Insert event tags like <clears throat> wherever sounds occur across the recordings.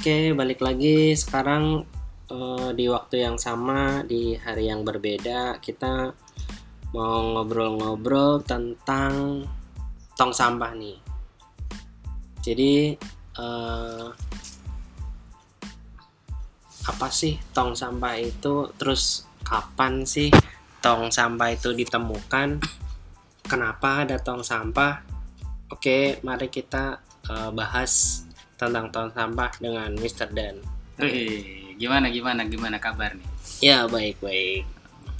Oke, balik lagi sekarang eh, di waktu yang sama di hari yang berbeda kita mau ngobrol-ngobrol tentang tong sampah nih. Jadi eh, apa sih tong sampah itu? Terus kapan sih tong sampah itu ditemukan? Kenapa ada tong sampah? Oke, mari kita eh, bahas tentang tong sampah dengan Mr. Dan. Wih, gimana gimana gimana kabar nih? Ya baik baik.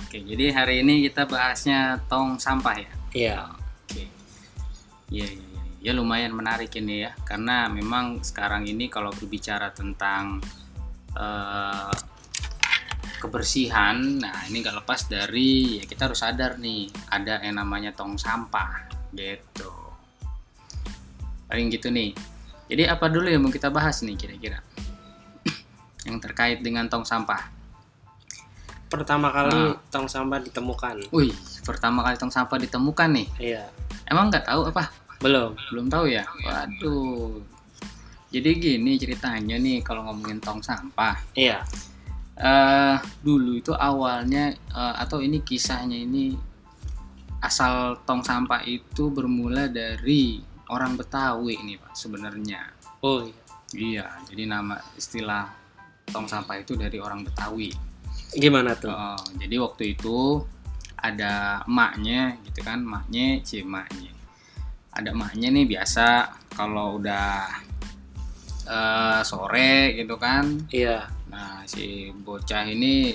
Oke, jadi hari ini kita bahasnya tong sampah ya. Ya Oke. Iya, iya, iya. Ya lumayan menarik ini ya, karena memang sekarang ini kalau berbicara tentang eh, kebersihan, nah ini nggak lepas dari ya kita harus sadar nih ada yang namanya tong sampah gitu. Paling gitu nih. Jadi apa dulu yang mau kita bahas nih kira-kira? <clears throat> yang terkait dengan tong sampah. pertama kali Nah. tong sampah ditemukan. Wih, pertama kali tong sampah ditemukan nih. Iya Emang nggak tahu apa? belum. Belum tahu ya? Waduh. Jadi gini ceritanya nih kalau ngomongin tong sampah. Iya eh dulu itu awalnya eh, atau ini kisahnya ini asal tong sampah itu bermula dari orang Betawi ini Pak sebenarnya. oh iya. Iya, jadi nama istilah tong sampah itu dari orang Betawi. gimana tuh? Oh, jadi waktu itu ada emaknya gitu kan, emaknya, si emaknya. Ada emaknya nih biasa kalau udah eh, sore gitu kan. Iya Nah, si bocah ini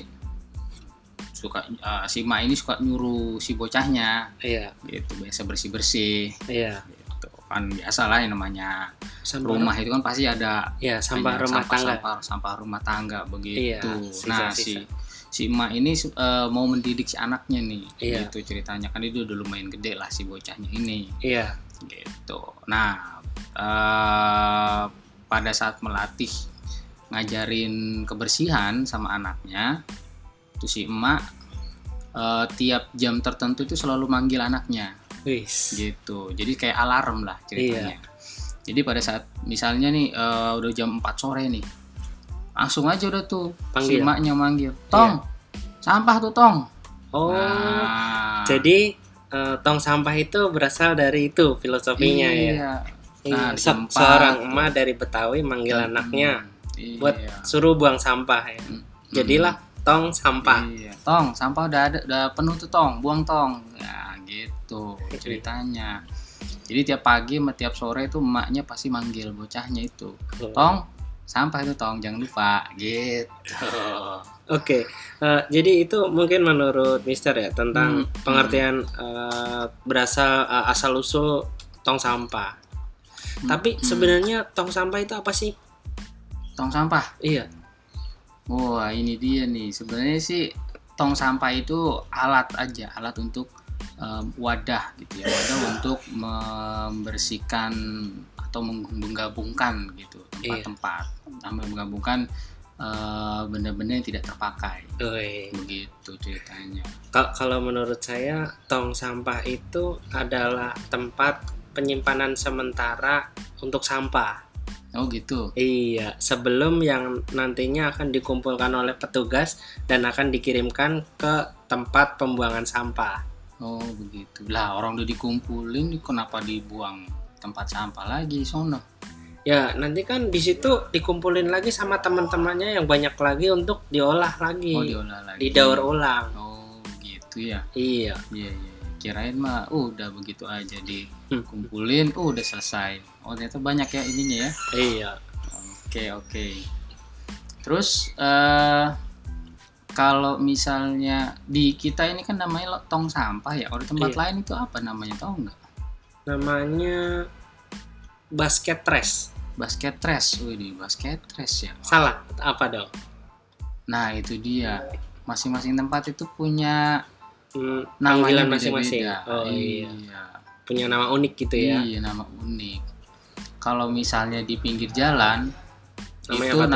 suka eh, si emak ini suka nyuruh si bocahnya iya gitu biasa bersih-bersih iya. gitu. Kan biasa lah yang namanya Sampah rumah itu kan pasti ada Ya sampah rumah sampah, tangga. sampah, sampah rumah tangga begitu. Iya, nah si si emak ini eh, mau mendidik si anaknya nih, Iya. gitu ceritanya kan itu udah lumayan gede lah si bocahnya ini, Iya gitu. Nah eh, pada saat melatih ngajarin kebersihan sama anaknya, tuh si emak eh, tiap jam tertentu itu selalu manggil anaknya wis. gitu jadi kayak alarm lah ceritanya jadi pada saat misalnya nih eh, udah jam 4 sore nih langsung aja udah tuh Panggil. si emaknya manggil tong sampah tuh tong Oh Nah, jadi eh, tong sampah itu berasal dari itu filosofinya ya. iya. Iya, Nah, se- seorang emak dari Betawi manggil anaknya Iya. buat suruh buang sampah ya. Mm, Jadilah tong sampah. Iya. Tong, sampah udah ada, udah penuh tuh tong, buang tong. Ya gitu ceritanya. Jadi tiap pagi sama tiap sore itu emaknya pasti manggil bocahnya itu. Tong, sampah itu tong, jangan lupa. Gitu. <laughs> Oke, eh, jadi itu mungkin menurut Mister ya tentang Hmm, pengertian eh, berasal eh, asal usul tong sampah. Tapi hmm. sebenarnya tong sampah itu apa sih? Tong sampah. Iya. Wah, ini dia nih. Sebenarnya sih tong sampah itu alat aja, alat untuk eh, wadah gitu ya. Wadah <laughs> untuk membersihkan atau meng- menggabungkan gitu tempat-tempat. Sama menggabunggan eh, benda-benda yang tidak terpakai. Oi. Begitu ceritanya. Ka- Kalau menurut saya tong sampah itu adalah tempat penyimpanan sementara untuk sampah. Oh, gitu. Iya, sebelum yang nantinya akan dikumpulkan oleh petugas dan akan dikirimkan ke tempat pembuangan sampah. Oh, begitu. Lah, orang udah dikumpulin kenapa dibuang tempat sampah lagi sono? Ya, nanti kan di situ dikumpulin lagi sama teman-temannya yang banyak lagi untuk diolah lagi. Oh, diolah lagi. Didaur ulang. Oh, gitu ya. Iya. Iya, iya. Kirain mah uh, udah begitu aja Hmm. dikumpulin, uh, udah selesai. Oh, ternyata banyak ya ininya ya. Iya. Oke, oke. Terus eh kalau misalnya di kita ini kan namanya lo- tong sampah ya. Kalau di tempat Iya. lain itu apa namanya? Tahu nggak? Namanya basket trash. Basket trash. Wih, basket trash ya. Salah apa dong? Nah, itu dia. Masing-masing tempat itu punya Hmm, namanya masing-masing. Oh iya. iya. Punya nama unik gitu ya. Iya, nama unik. Kalau misalnya di pinggir jalan, Namanya itu tuh?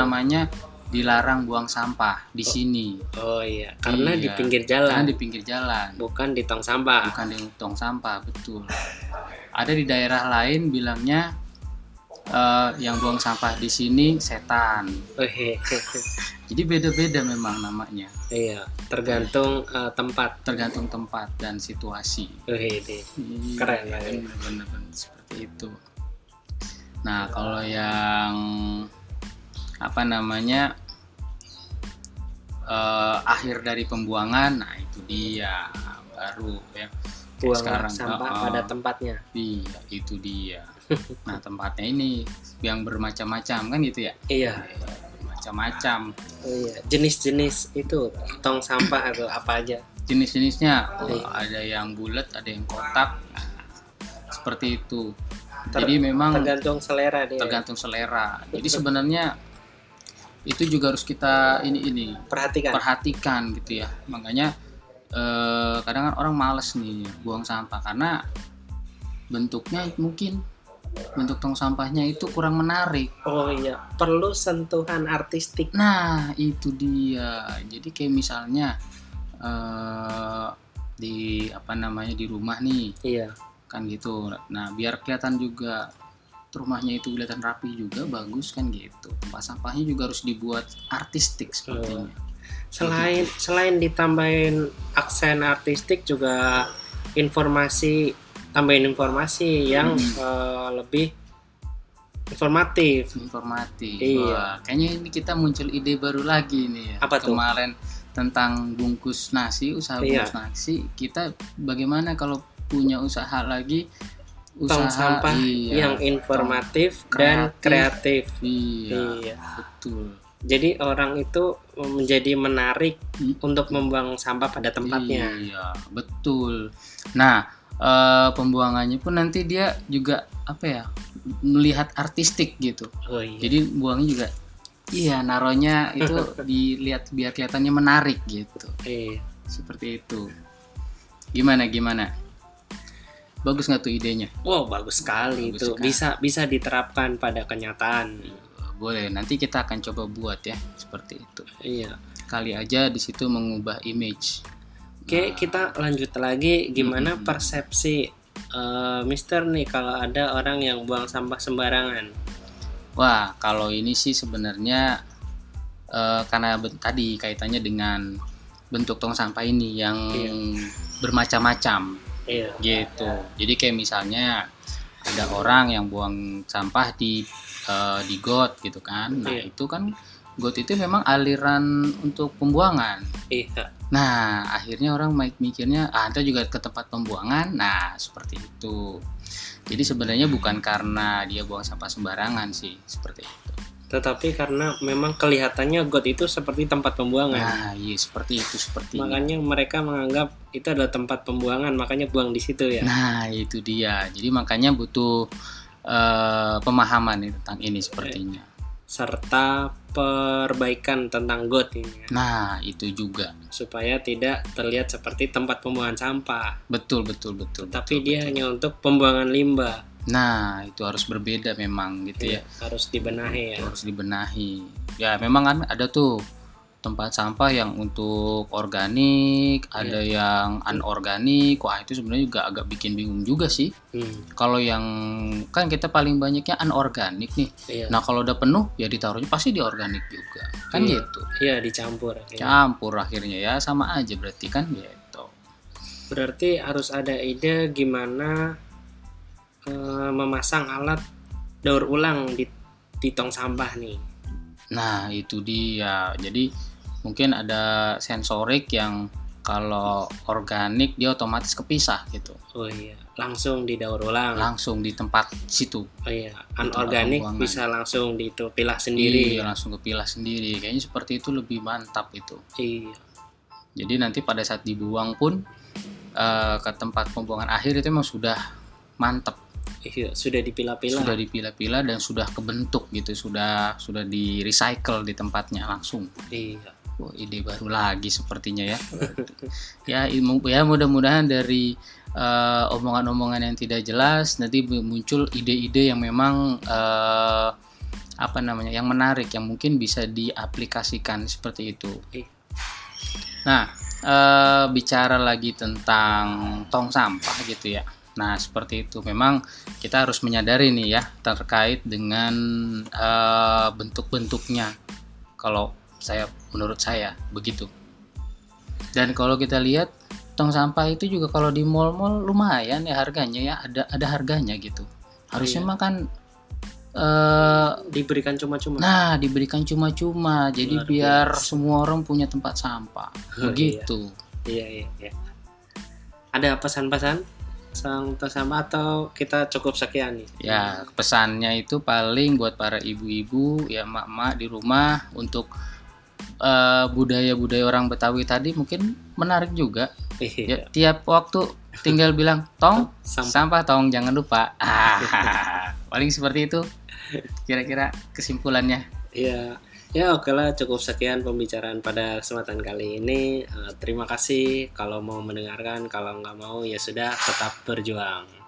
Dilarang buang sampah di sini. Oh iya, karena di Iya. pinggir Karena jalan, di pinggir jalan, bukan di tong sampah. bukan di tong sampah, betul. Ada di daerah lain bilangnya eh, yang buang sampah di sini setan. Oke. <laughs> Jadi beda-beda memang namanya, iya, tergantung eh, tempat. tergantung tempat dan situasi. Oke, deh. Keren, Iya, keren. bener-bener seperti itu. Nah, kalau yang apa namanya eh, akhir dari pembuangan, nah itu dia baru ya. Buang sekarang sampah oh, pada tempatnya. Iya, itu dia. <laughs> Nah, tempatnya ini yang bermacam-macam kan gitu ya. Iya. Macam-macam. Oh, iya. Jenis-jenis itu tong sampah atau apa aja? Jenis-jenisnya oh, Iya. ada yang bulat, ada yang kotak. Nah, seperti itu. Ter- Jadi memang Tergantung selera dia. tergantung selera. Jadi sebenarnya itu juga harus kita ini ini Perhatikan. perhatikan gitu ya. Makanya eh, kadang kan orang males nih buang sampah karena bentuknya mungkin bentuk tong sampahnya itu kurang menarik. Oh iya, perlu sentuhan artistik. Nah, itu dia. Jadi kayak misalnya eh di apa namanya di rumah nih, Iya. kan gitu. Nah, biar kelihatan juga rumahnya itu kelihatan rapi juga bagus kan gitu. Tempat sampahnya juga harus dibuat artistik sepertinya. Selain selain ditambahin aksen artistik juga informasi tambahin informasi yang Hmm. eh, lebih informatif. Informatif. Iya. Wah, kayaknya ini kita muncul ide baru lagi nih ya. Apa tuh? Kemarin tentang bungkus nasi, usaha Iya. bungkus nasi. Kita bagaimana kalau punya usaha lagi Tong usaha sampah iya, yang informatif Tong dan kreatif. kreatif. Iya, Iya. betul. Jadi orang itu menjadi menarik Hmm. untuk membuang sampah pada tempatnya. Iya, betul. Nah, eh, pembuangannya pun nanti dia juga apa ya? melihat artistik gitu. Oh iya. Jadi buangnya juga iya naronya itu <laughs> dilihat biar kelihatannya menarik gitu. Iya. Seperti itu. Gimana gimana? Bagus nggak tuh idenya? Wow, bagus sekali Bagus itu. sekali. Bisa bisa diterapkan pada kenyataan. Boleh, nanti kita akan coba buat ya seperti itu. Iya. Kali aja di situ mengubah image. Oke, kita lanjut lagi. Gimana Hmm. persepsi eh, Mister nih kalau ada orang yang buang sampah sembarangan? Wah, kalau ini sih sebenarnya eh, karena tadi kaitannya dengan bentuk tong sampah ini yang Iya. bermacam-macam Iya. gitu. Jadi kayak misalnya ada orang yang buang sampah di eh, di got gitu kan. Nah, Iya. itu kan got itu memang aliran untuk pembuangan. Iya. Nah, akhirnya orang mikirnya, ah, itu juga ke tempat pembuangan. Nah, seperti itu. Jadi sebenarnya bukan karena dia buang sampah sembarangan sih, seperti itu. Tetapi karena memang kelihatannya got itu seperti tempat pembuangan. Nah, iya seperti itu sepertinya. Makanya mereka menganggap itu adalah tempat pembuangan, makanya buang di situ ya. Nah, itu dia. Jadi makanya butuh eh, pemahaman nih tentang ini sepertinya. Serta perbaikan tentang got ini ya. Nah, itu juga. supaya tidak terlihat seperti tempat pembuangan sampah. Betul, betul, betul. Tapi betul, dia betul. hanya untuk pembuangan limbah. Nah, itu harus berbeda memang gitu ya. Harus dibenahi ya. harus dibenahi. Ya memang kan ada tuh tempat sampah yang untuk organik, ada yang anorganik. Wah itu sebenarnya juga agak bikin bingung juga sih. Hmm, Kalau yang kan kita paling banyaknya anorganik nih. iya. Nah kalau udah penuh ya ditaruhnya pasti di organik juga. Kan Iya. gitu. Iya dicampur. akhirnya. Campur akhirnya ya sama aja berarti kan gitu. Berarti harus ada ide gimana memasang alat daur ulang di, di tong sampah nih. Nah itu dia. Jadi mungkin ada sensorik yang kalau organik dia otomatis kepisah gitu. Oh iya, langsung didaur ulang. langsung di tempat situ oh iya, anorganik bisa langsung ditu pilah sendiri. Iya, langsung kepilah sendiri kayaknya seperti itu lebih mantap itu Iya. jadi nanti pada saat dibuang pun eh, ke tempat pembuangan akhir itu memang sudah mantap Iya, sudah dipilah-pilah. sudah dipilah-pilah dan sudah kebentuk gitu sudah sudah di recycle di tempatnya langsung Iya. Wah, ide baru lagi sepertinya ya <laughs> ya ya mudah-mudahan dari eh, omongan-omongan yang tidak jelas nanti muncul ide-ide yang memang eh, apa namanya yang menarik yang mungkin bisa diaplikasikan seperti itu Iya. nah eh, bicara lagi tentang tong sampah gitu ya Nah, seperti itu. Memang kita harus menyadari nih ya terkait dengan eh, bentuk-bentuknya. Kalau saya menurut saya begitu. Dan kalau kita lihat tong sampah itu juga kalau di mall-mall lumayan ya harganya ya ada ada harganya gitu. Harusnya Iya. mah kan eh Diberikan cuma-cuma. nah diberikan cuma-cuma jadi Luar biar biasa. semua orang punya tempat sampah. Oh, <laughs> Begitu. Iya, iya, iya. Ada pesan-pesan sang sama atau kita cukup sekian nih? Ya, pesannya itu paling buat para ibu-ibu, ya mak-mak di rumah untuk eh, budaya-budaya orang Betawi tadi mungkin menarik juga. Iya. Ya, tiap waktu tinggal bilang tong Sampah. sampah tong jangan lupa. Ah, <laughs> paling seperti itu. Kira-kira kesimpulannya. Iya. Ya oke lah cukup sekian pembicaraan pada kesempatan kali ini. Eh, terima kasih kalau mau mendengarkan, kalau nggak mau ya sudah tetap berjuang.